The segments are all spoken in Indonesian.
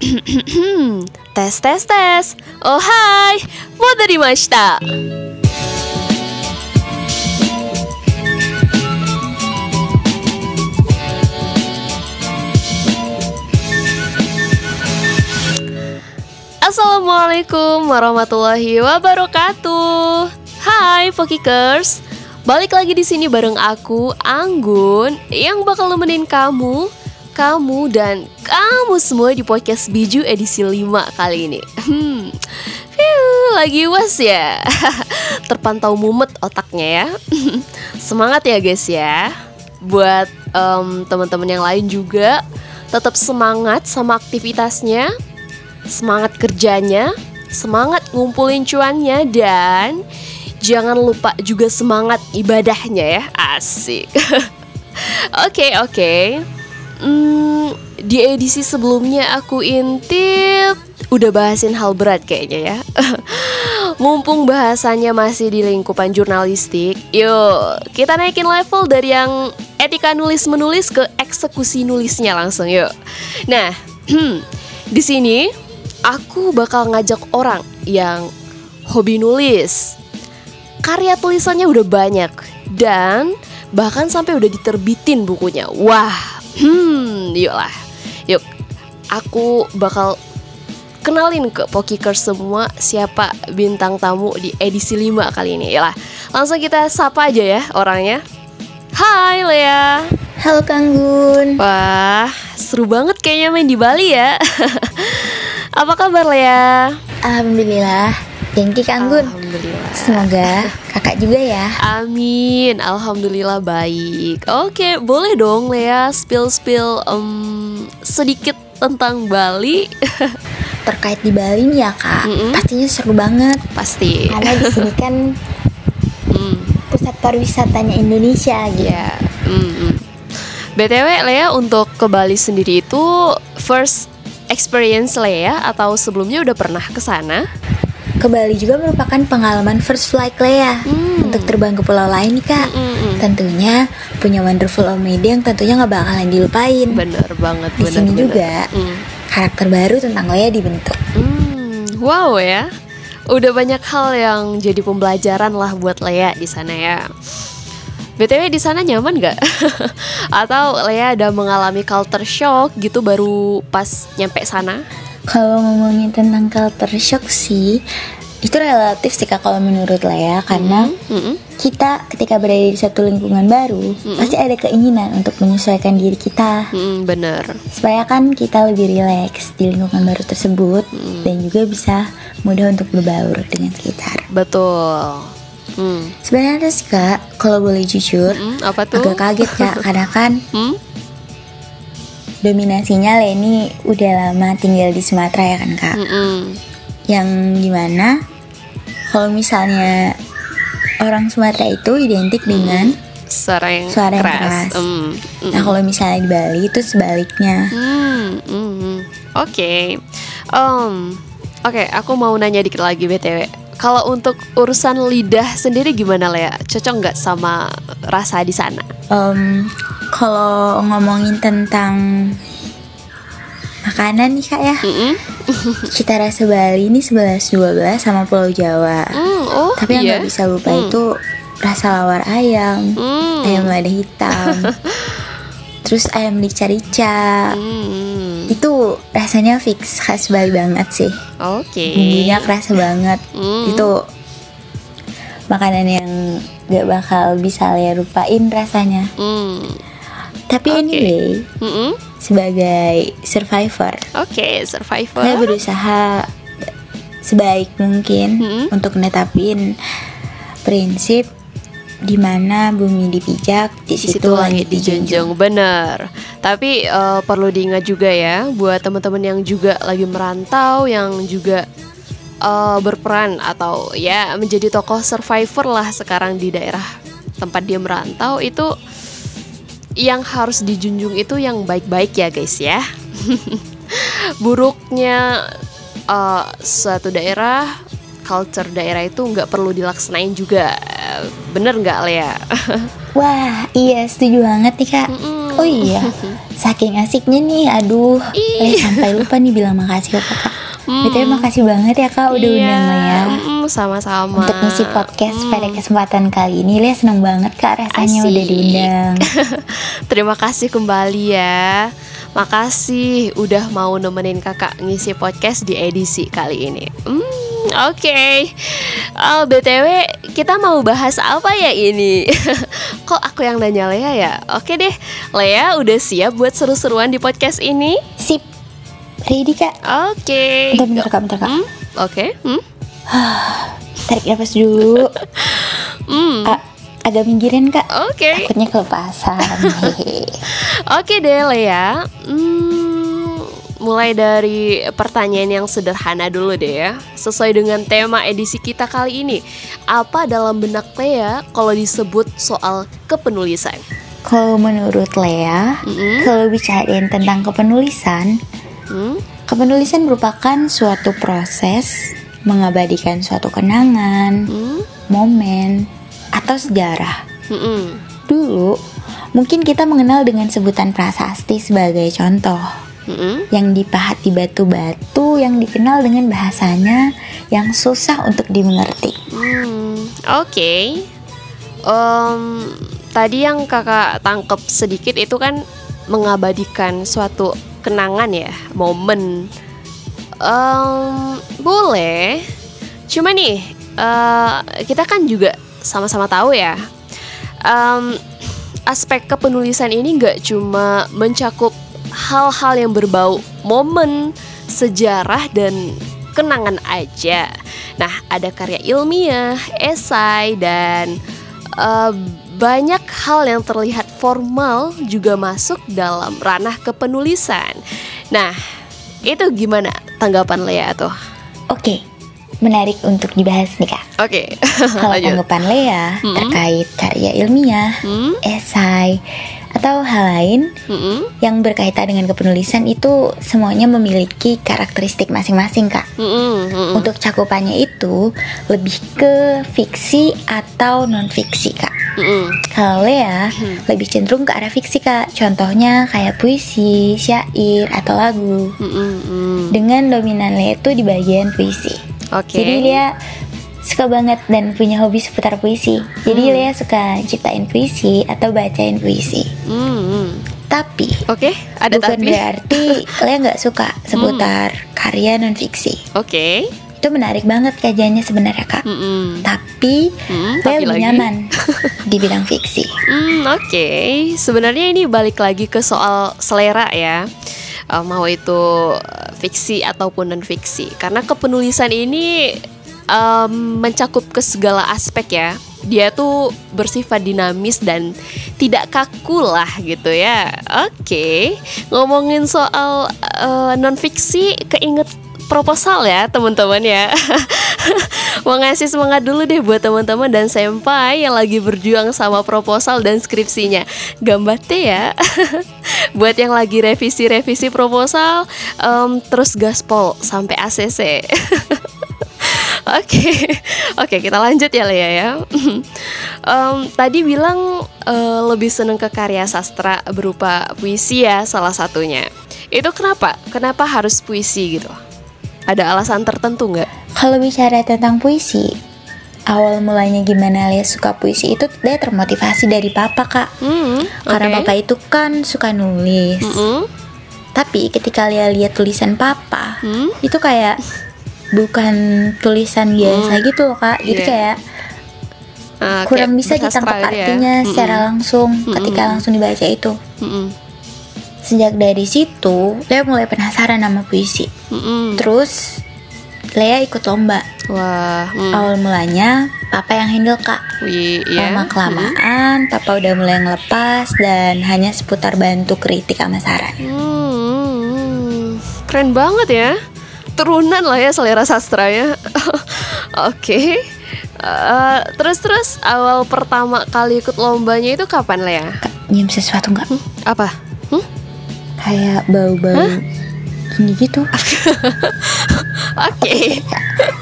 tes tes tes. Oh hai, mashita. Assalamualaikum warahmatullahi wabarakatuh. Hai Pokikers, balik lagi di sini bareng aku Anggun yang bakal nemenin kamu kamu dan kamu semua di podcast Biju edisi 5 kali ini. Hmm, lagi was ya. Terpantau mumet otaknya ya. Semangat ya guys ya. Buat um, teman-teman yang lain juga tetap semangat sama aktivitasnya, semangat kerjanya, semangat ngumpulin cuannya dan jangan lupa juga semangat ibadahnya ya. Asik. Oke, oke. Okay, okay. Hmm, di edisi sebelumnya aku intip udah bahasin hal berat kayaknya ya. Mumpung bahasanya masih di lingkupan jurnalistik, yuk kita naikin level dari yang etika nulis menulis ke eksekusi nulisnya langsung yuk. Nah, di sini aku bakal ngajak orang yang hobi nulis. Karya tulisannya udah banyak dan bahkan sampai udah diterbitin bukunya. Wah, Hmm, yuklah. Yuk, aku bakal kenalin ke Pokikers semua siapa bintang tamu di edisi 5 kali ini. Yalah, langsung kita sapa aja ya orangnya. Hai Lea. Halo Kang Gun. Wah, seru banget kayaknya main di Bali ya. Apa kabar Lea? Alhamdulillah. Thank you Kang Gun. Alhamdulillah. Semoga kakak juga ya. Amin. Alhamdulillah baik. Oke, boleh dong Lea spill spill um, sedikit tentang Bali. Terkait di Bali nih ya kak, mm -mm. pastinya seru banget. Pasti. Karena di sini kan mm. pusat pariwisatanya Indonesia gitu. Yeah. Mm -mm. BTW Lea untuk ke Bali sendiri itu first experience Lea atau sebelumnya udah pernah ke sana? Ke Bali juga merupakan pengalaman first flight Lea hmm. untuk terbang ke pulau lain nih kak. Hmm, hmm, hmm. Tentunya punya wonderful Omedi yang tentunya nggak bakalan dilupain. Bener banget. Di sini juga hmm. karakter baru tentang Lea dibentuk. Hmm. Wow ya, udah banyak hal yang jadi pembelajaran lah buat Lea di sana ya. BTW di sana nyaman gak? Atau Lea ada mengalami culture shock gitu baru pas nyampe sana? Kalau ngomongin tentang culture shock sih, itu relatif sih kak kalau menurut Lea karena mm -hmm. kita ketika berada di satu lingkungan baru mm -hmm. pasti ada keinginan untuk menyesuaikan diri kita. Mm, bener. Supaya kan kita lebih rileks di lingkungan baru tersebut mm. dan juga bisa mudah untuk berbaur dengan sekitar. Betul. Hmm. Sebenarnya sih kak, kalau boleh jujur, hmm, apa tuh? agak kaget kak karena kan hmm? dominasinya Leni udah lama tinggal di Sumatera ya kan kak. Mm -mm. Yang di mana kalau misalnya orang Sumatera itu identik mm. dengan suara yang suara yang keras. keras. Mm, mm. Nah kalau misalnya di Bali itu sebaliknya. Mm, mm, Oke, okay. um, oke okay, aku mau nanya dikit lagi btw. Kalau untuk urusan lidah sendiri gimana Lea? Cocok nggak sama rasa di sana? Um, kalau ngomongin tentang makanan nih kak ya, mm -hmm. cita rasa Bali ini 11-12 sama Pulau Jawa. Mm, oh, Tapi yang iya? nggak bisa lupa mm. itu rasa lawar ayam, mm. ayam lada hitam, terus ayam rica-rica. Mm. Itu rasanya fix khas Bali banget sih. Oke. Okay. Bumbunya kerasa banget. Mm. Itu makanan yang gak bakal bisa ya lupain rasanya. Mm tapi okay. anyway, mm -hmm. sebagai survivor, oke okay, survivor, saya berusaha sebaik mungkin mm -hmm. untuk netapin prinsip di mana bumi dipijak, di situ langit dijunjung. Bener. Tapi uh, perlu diingat juga ya, buat teman-teman yang juga lagi merantau, yang juga uh, berperan atau ya menjadi tokoh survivor lah sekarang di daerah tempat dia merantau itu yang harus dijunjung itu yang baik-baik ya guys ya. Buruknya uh, suatu daerah culture daerah itu nggak perlu dilaksanain juga. Bener nggak Lea? Wah iya setuju banget nih kak. Mm -mm. Oh iya, saking asiknya nih, aduh, eh sampai lupa nih bilang makasih ke kakak. Hmm. BTW makasih banget ya kak udah iya, undang ya. sama-sama. Untuk ngisi podcast hmm. pada kesempatan kali ini, Lia seneng banget kak rasanya Asik. udah diundang. Terima kasih kembali ya. Makasih udah mau nemenin kakak ngisi podcast di edisi kali ini. Hmm, Oke, okay. oh, btw kita mau bahas apa ya ini? Kok aku yang nanya Lea ya? Oke deh, Lea udah siap buat seru-seruan di podcast ini? Sip, ready kak? Oke. Okay. Bentar, bentar kak, bentar kak. Hmm? Oke. Okay. Hmm? Tarik nafas dulu. hmm. A agak minggirin kak. Oke. Okay. Takutnya kelepasan. Oke okay deh Lea. Hmm, mulai dari pertanyaan yang sederhana dulu deh ya. Sesuai dengan tema edisi kita kali ini. Apa dalam benak Lea kalau disebut soal kepenulisan? Kalau menurut Lea, mm -hmm. kalau bicarain tentang kepenulisan, Hmm? Kepenulisan merupakan suatu proses mengabadikan suatu kenangan, hmm? momen, atau sejarah. Hmm. Dulu, mungkin kita mengenal dengan sebutan prasasti sebagai contoh. Hmm? Yang dipahat di batu-batu yang dikenal dengan bahasanya yang susah untuk dimengerti. Hmm, Oke, okay. um, tadi yang kakak tangkep sedikit itu kan mengabadikan suatu kenangan ya, momen. Um, boleh. Cuma nih, uh, kita kan juga sama-sama tahu ya. Um, aspek kepenulisan ini nggak cuma mencakup hal-hal yang berbau momen, sejarah dan kenangan aja. Nah, ada karya ilmiah, esai dan uh, banyak hal yang terlihat formal juga masuk dalam ranah kepenulisan. Nah, itu gimana tanggapan Lea tuh? Oke, menarik untuk dibahas nih kak. Oke. Kalau tanggapan Lea -hmm. terkait karya ilmiah, -hmm. esai, atau hal lain mm-hmm. yang berkaitan dengan kepenulisan itu semuanya memiliki karakteristik masing-masing kak. Mm-hmm. Untuk cakupannya itu lebih ke fiksi atau non fiksi kak. Mm-hmm. Kalau ya mm-hmm. lebih cenderung ke arah fiksi kak. Contohnya kayak puisi, syair atau lagu. Mm-hmm. Dengan dominan Lea itu di bagian puisi. Okay. Jadi dia suka banget dan punya hobi seputar puisi. Jadi hmm. Lea suka ciptain puisi atau bacain puisi. Hmm. Tapi, oke, okay, ada bukan tapi. berarti Lea nggak suka seputar hmm. karya non fiksi. Oke. Okay. Itu menarik banget kajiannya sebenarnya kak. Hmm. Tapi hmm, Lea lebih nyaman di bidang fiksi. Hmm, oke. Okay. Sebenarnya ini balik lagi ke soal selera ya. Uh, mau itu fiksi ataupun non fiksi. Karena kepenulisan ini um, mencakup ke segala aspek ya. Dia tuh bersifat dinamis dan tidak kaku lah gitu ya. Oke, okay. ngomongin soal uh, non fiksi, keinget proposal ya teman-teman ya. Mau ngasih semangat dulu deh buat teman-teman dan senpai yang lagi berjuang sama proposal dan skripsinya. Gambate ya. buat yang lagi revisi-revisi proposal, um, terus gaspol sampai ACC. Oke, oke kita lanjut ya Lea ya. um, tadi bilang uh, lebih seneng ke karya sastra berupa puisi ya salah satunya. Itu kenapa? Kenapa harus puisi gitu? Ada alasan tertentu nggak? Kalau bicara tentang puisi, awal mulanya gimana Lea suka puisi itu dia termotivasi dari papa kak. Mm, okay. Karena papa itu kan suka nulis. Mm -hmm. Tapi ketika Lea lihat tulisan papa, mm? itu kayak bukan tulisan biasa hmm. gitu loh kak jadi yeah. kayak uh, kurang bisa ditangkap ya. artinya ya. secara langsung mm ketika langsung dibaca itu mm sejak dari situ Lea mulai penasaran sama puisi mm terus Lea ikut lomba wah mm. awal mulanya papa yang handle kak Wih, yeah. lama kelamaan mm. papa udah mulai ngelepas dan hanya seputar bantu kritik sama saran mm. keren banget ya keturunan lah ya selera sastra ya. Oke. okay. Uh, eh, terus terus awal pertama kali ikut lombanya itu kapan lah ya? Nyium sesuatu nggak? Hmm? Apa? Hmm? Kayak bau-bau gini gitu. Oke.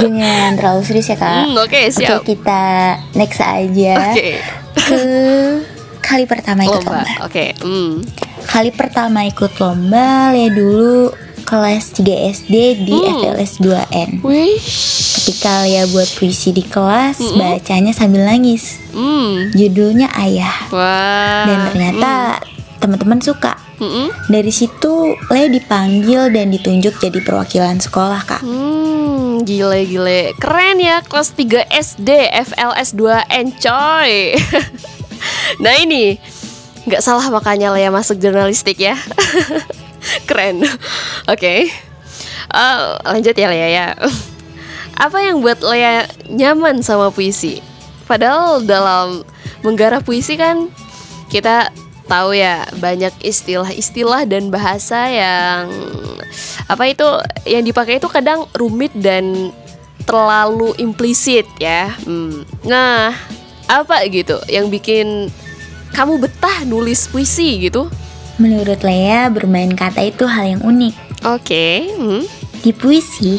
Jangan terlalu serius ya kak. Hmm, Oke okay, siap. Oke kita next aja. Okay. Ke kali pertama ikut lomba. Oke. Okay. Hmm kali pertama ikut lomba Lea dulu kelas 3 SD di hmm. FLS 2N. Wish. Ketika Lea buat puisi di kelas, mm -mm. bacanya sambil nangis. Mm. Judulnya Ayah. Wah. Dan ternyata mm. teman-teman suka. Mm -mm. Dari situ Lea dipanggil dan ditunjuk jadi perwakilan sekolah, Kak. Hmm, gile gile. Keren ya kelas 3 SD FLS 2N coy. nah ini nggak salah makanya Lea masuk jurnalistik ya. Keren. Oke. Okay. Uh, lanjut ya Lea ya. Apa yang buat Lea nyaman sama puisi? Padahal dalam menggarap puisi kan kita tahu ya banyak istilah-istilah dan bahasa yang apa itu yang dipakai itu kadang rumit dan terlalu implisit ya. Hmm. Nah, apa gitu yang bikin kamu betah nulis puisi gitu? Menurut Lea, bermain kata itu hal yang unik. Oke. Okay. Hmm. Di puisi,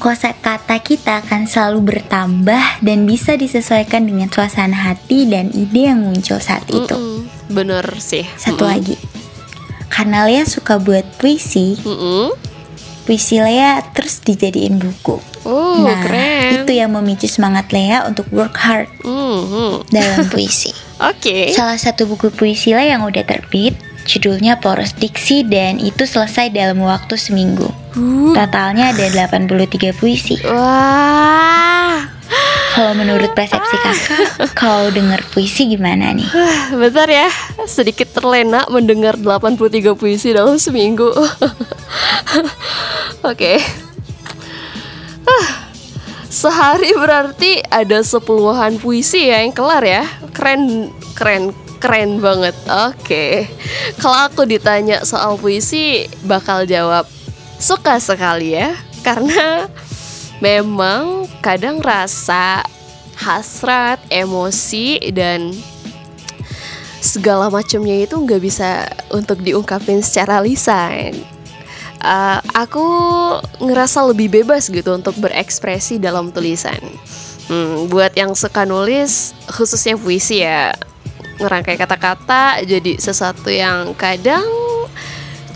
kosa kata kita akan selalu bertambah dan bisa disesuaikan dengan suasana hati dan ide yang muncul saat itu. Mm -mm. Bener sih. Satu mm -mm. lagi, karena Lea suka buat puisi, mm -mm. puisi Lea terus dijadiin buku. Oh, nah, keren. itu yang memicu semangat Lea untuk work hard mm -hmm. dalam puisi. Oke. Okay. Salah satu buku puisi Lea yang udah terbit Judulnya Poros Diksi dan itu selesai dalam waktu seminggu. Uh. Totalnya ada 83 puisi. Wah. Kalau menurut persepsi kakak, kau dengar puisi gimana nih? Bentar ya, sedikit terlena mendengar 83 puisi dalam seminggu. Oke. okay. Sehari berarti ada sepuluhan puisi ya yang kelar ya. Keren, keren, keren banget. Oke. Okay. Kalau aku ditanya soal puisi bakal jawab suka sekali ya. Karena memang kadang rasa hasrat, emosi dan segala macamnya itu nggak bisa untuk diungkapin secara lisan. Uh, aku ngerasa lebih bebas gitu untuk berekspresi dalam tulisan. Hmm, buat yang suka nulis, khususnya puisi ya, ngerangkai kata-kata jadi sesuatu yang kadang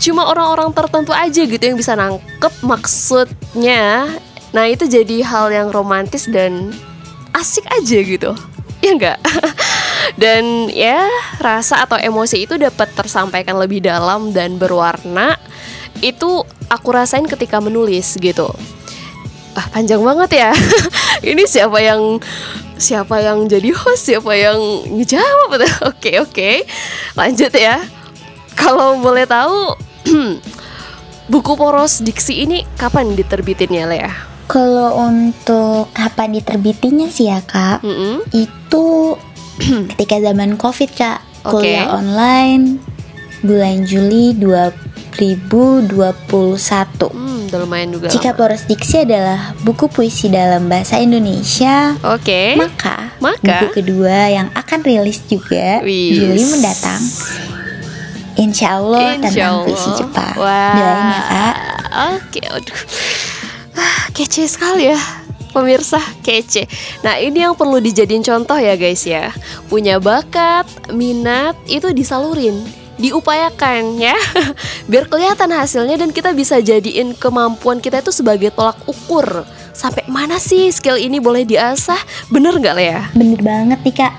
cuma orang-orang tertentu aja gitu yang bisa nangkep maksudnya. Nah itu jadi hal yang romantis dan asik aja gitu. Ya enggak dan ya rasa atau emosi itu dapat tersampaikan lebih dalam dan berwarna. Itu aku rasain ketika menulis gitu. Ah panjang banget ya. Ini siapa yang siapa yang jadi host siapa yang ngejawab oke oke lanjut ya kalau boleh tahu buku poros diksi ini kapan diterbitinnya Lea? Kalau untuk kapan diterbitinnya sih ya kak, mm -hmm. itu ketika zaman covid kak, okay. kuliah online bulan Juli 2021. Hmm udah lumayan juga. Jika lama. Poros Diksi adalah buku puisi dalam bahasa Indonesia, oke. Okay. Maka, maka buku kedua yang akan rilis juga Wis. Juli mendatang. Insya Allah Insya tentang Allah. puisi Jepang. Wah. Doain ya kak. Oke, okay. aduh, ah, kece sekali ya pemirsa kece. Nah ini yang perlu dijadiin contoh ya guys ya. Punya bakat, minat itu disalurin diupayakan ya. Biar kelihatan hasilnya dan kita bisa jadiin kemampuan kita itu sebagai tolak ukur. Sampai mana sih skill ini boleh diasah? Bener nggak ya bener banget nih kak.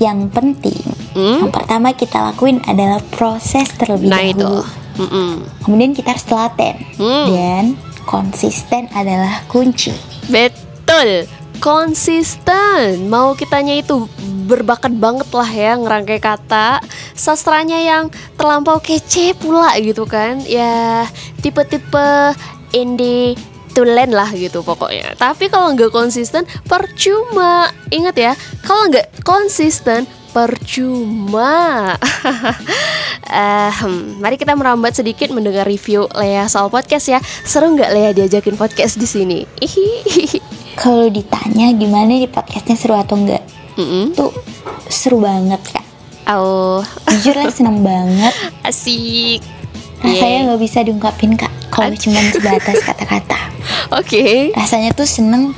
Yang penting hmm? yang pertama kita lakuin adalah proses terlebih nah, dahulu itu. Mm -mm. kemudian kita harus telaten. Hmm. dan konsisten adalah kunci. Betul konsisten mau kitanya itu berbakat banget lah ya ngerangkai kata sastranya yang terlampau kece pula gitu kan ya tipe-tipe indie tulen lah gitu pokoknya tapi kalau nggak konsisten percuma ingat ya kalau nggak konsisten percuma. uh, mari kita merambat sedikit mendengar review Lea soal podcast ya. Seru nggak Lea diajakin podcast di sini? Kalau ditanya gimana di podcastnya seru atau enggak? Mm -hmm. Tuh seru banget kak. Oh. Jujur lah seneng banget. Asik. Rasanya nggak bisa diungkapin kak. Kalau cuma sebatas kata-kata. Oke. Okay. Rasanya tuh seneng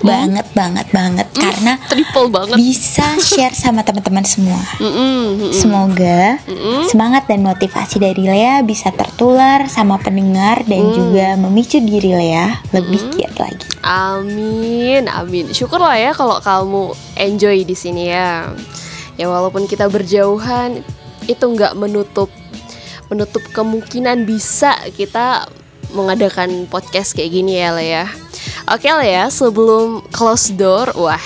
banget banget banget Hmm, karena triple banget. bisa share sama teman-teman semua. Mm-mm, mm-mm. Semoga Mm-mm. semangat dan motivasi dari Lea bisa tertular sama pendengar dan Hmm. juga memicu diri Lea lebih giat lagi. Amin, amin. Syukurlah ya kalau kamu enjoy di sini ya. Ya walaupun kita berjauhan, itu nggak menutup menutup kemungkinan bisa kita mengadakan podcast kayak gini ya, Le ya. Oke lah ya, sebelum close door, wah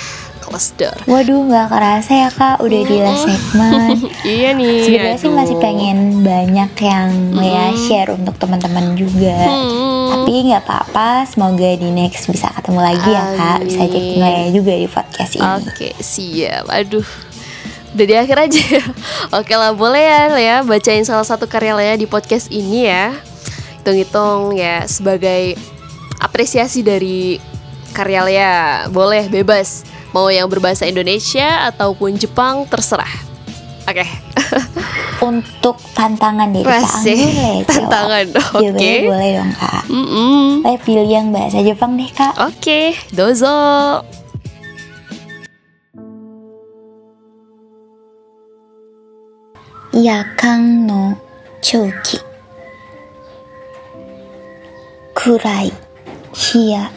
close door. Waduh, nggak kerasa ya kak, udah di last segmen. Iya nih. Sebenarnya sih masih pengen banyak yang Lea share untuk teman-teman juga. Hmm. Tapi nggak apa-apa, semoga di next bisa ketemu lagi ya kak. Bisa Amin. ajakin Lea juga di podcast ini. Oke, siap. Aduh. Udah di akhir aja ya. Oke lah, boleh ya Lea bacain salah satu karya Lea di podcast ini ya. Hitung-hitung ya sebagai apresiasi dari karya Lea. Boleh bebas. Mau yang berbahasa Indonesia ataupun Jepang terserah. Oke. Untuk tantangan dari kak Anggun tantangan. Oke. Jawabannya boleh dong kak. Mm-mm. Lea pilih yang bahasa Jepang deh kak. Oke, dozo. Yakan no chouki Kurai Hiya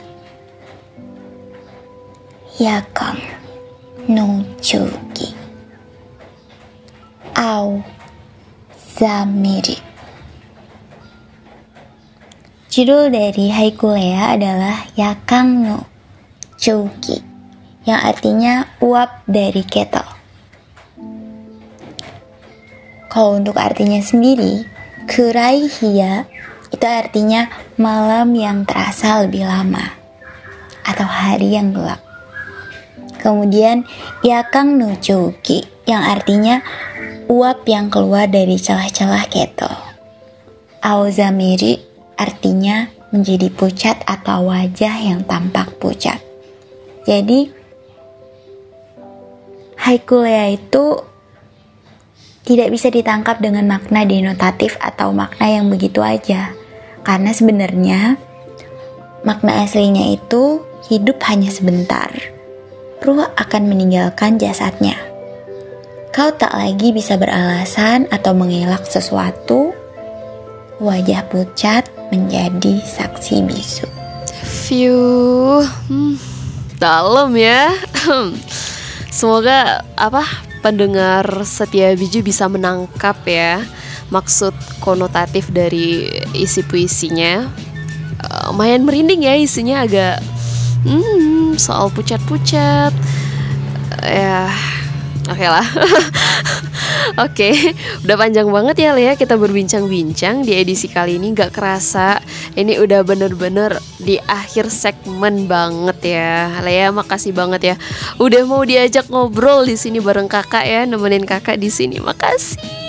Yakan no chouki Ao Zamiri. Judul dari haiku Lea adalah Yakang no Chouki yang artinya uap dari kettle. Kalau untuk artinya sendiri, kurai hiya itu artinya malam yang terasa lebih lama atau hari yang gelap. Kemudian yakang no chouki yang artinya uap yang keluar dari celah-celah kettle. Aozamiri artinya menjadi pucat atau wajah yang tampak pucat. Jadi haiku Lea itu tidak bisa ditangkap dengan makna denotatif atau makna yang begitu aja. Karena sebenarnya makna aslinya itu hidup hanya sebentar. Ruh akan meninggalkan jasadnya. Kau tak lagi bisa beralasan atau mengelak sesuatu. Wajah pucat menjadi saksi bisu. View hmm, dalam ya. Semoga apa pendengar setia biju bisa menangkap ya maksud konotatif dari isi puisinya. Eh, lumayan merinding ya isinya agak hmm, soal pucat-pucat. Eh, ya, oke lah. Oke, udah panjang banget ya Lea kita berbincang-bincang di edisi kali ini nggak kerasa ini udah bener-bener di akhir segmen banget ya Lea makasih banget ya udah mau diajak ngobrol di sini bareng kakak ya nemenin kakak di sini makasih.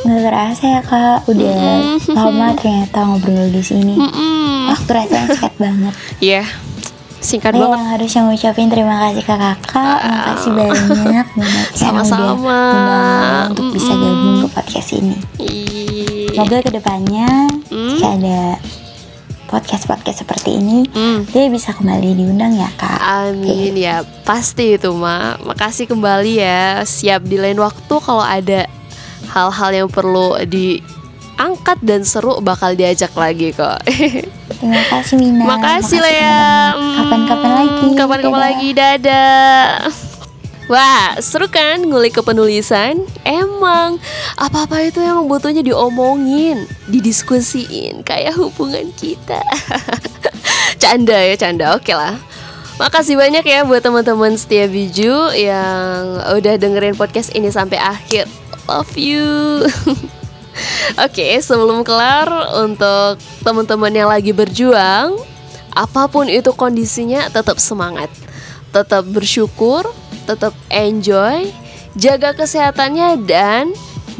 Nggak kerasa ya kak, udah lama ternyata ngobrol di sini. Mm-mm. Waktu rasanya singkat banget. Iya, singkat Saya banget. yang harus ngucapin terima kasih ke kakak, makasih banyak yang udah Sama-sama. untuk bisa Mm-mm. gabung ke podcast ini. Ih. Semoga ke depannya Hmm. jika ada podcast-podcast seperti ini, Hmm. dia bisa kembali diundang ya kak. Amin ya pasti itu ma Makasih kembali ya Siap di lain waktu kalau ada hal-hal yang perlu diangkat dan seru bakal diajak lagi kok Terima kasih Mina. Makasih lah ya teman-teman. Kapan-kapan lagi. Kapan-kapan lagi Dadah Wah, seru kan ngulik kepenulisan? Emang, apa-apa itu yang butuhnya diomongin, didiskusiin, kayak hubungan kita. canda ya, canda. Oke lah. Makasih banyak ya buat teman-teman setia biju yang udah dengerin podcast ini sampai akhir. Love you. Oke, sebelum kelar untuk teman-teman yang lagi berjuang, apa pun itu kondisinya tetap semangat. Tetap bersyukur, tetap enjoy, jaga kesehatannya dan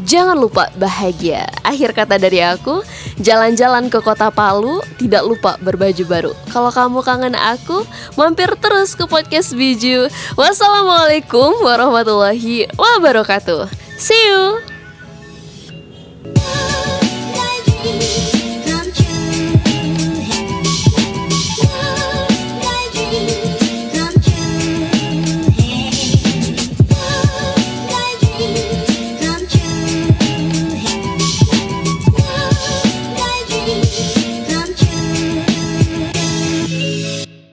jangan lupa bahagia. Akhir kata dari aku, jalan-jalan ke kota Palu, tidak lupa berbaju baru. Kalau kamu kangen aku, mampir terus ke podcast Biju. Wassalamualaikum warahmatullahi wabarakatuh. See you.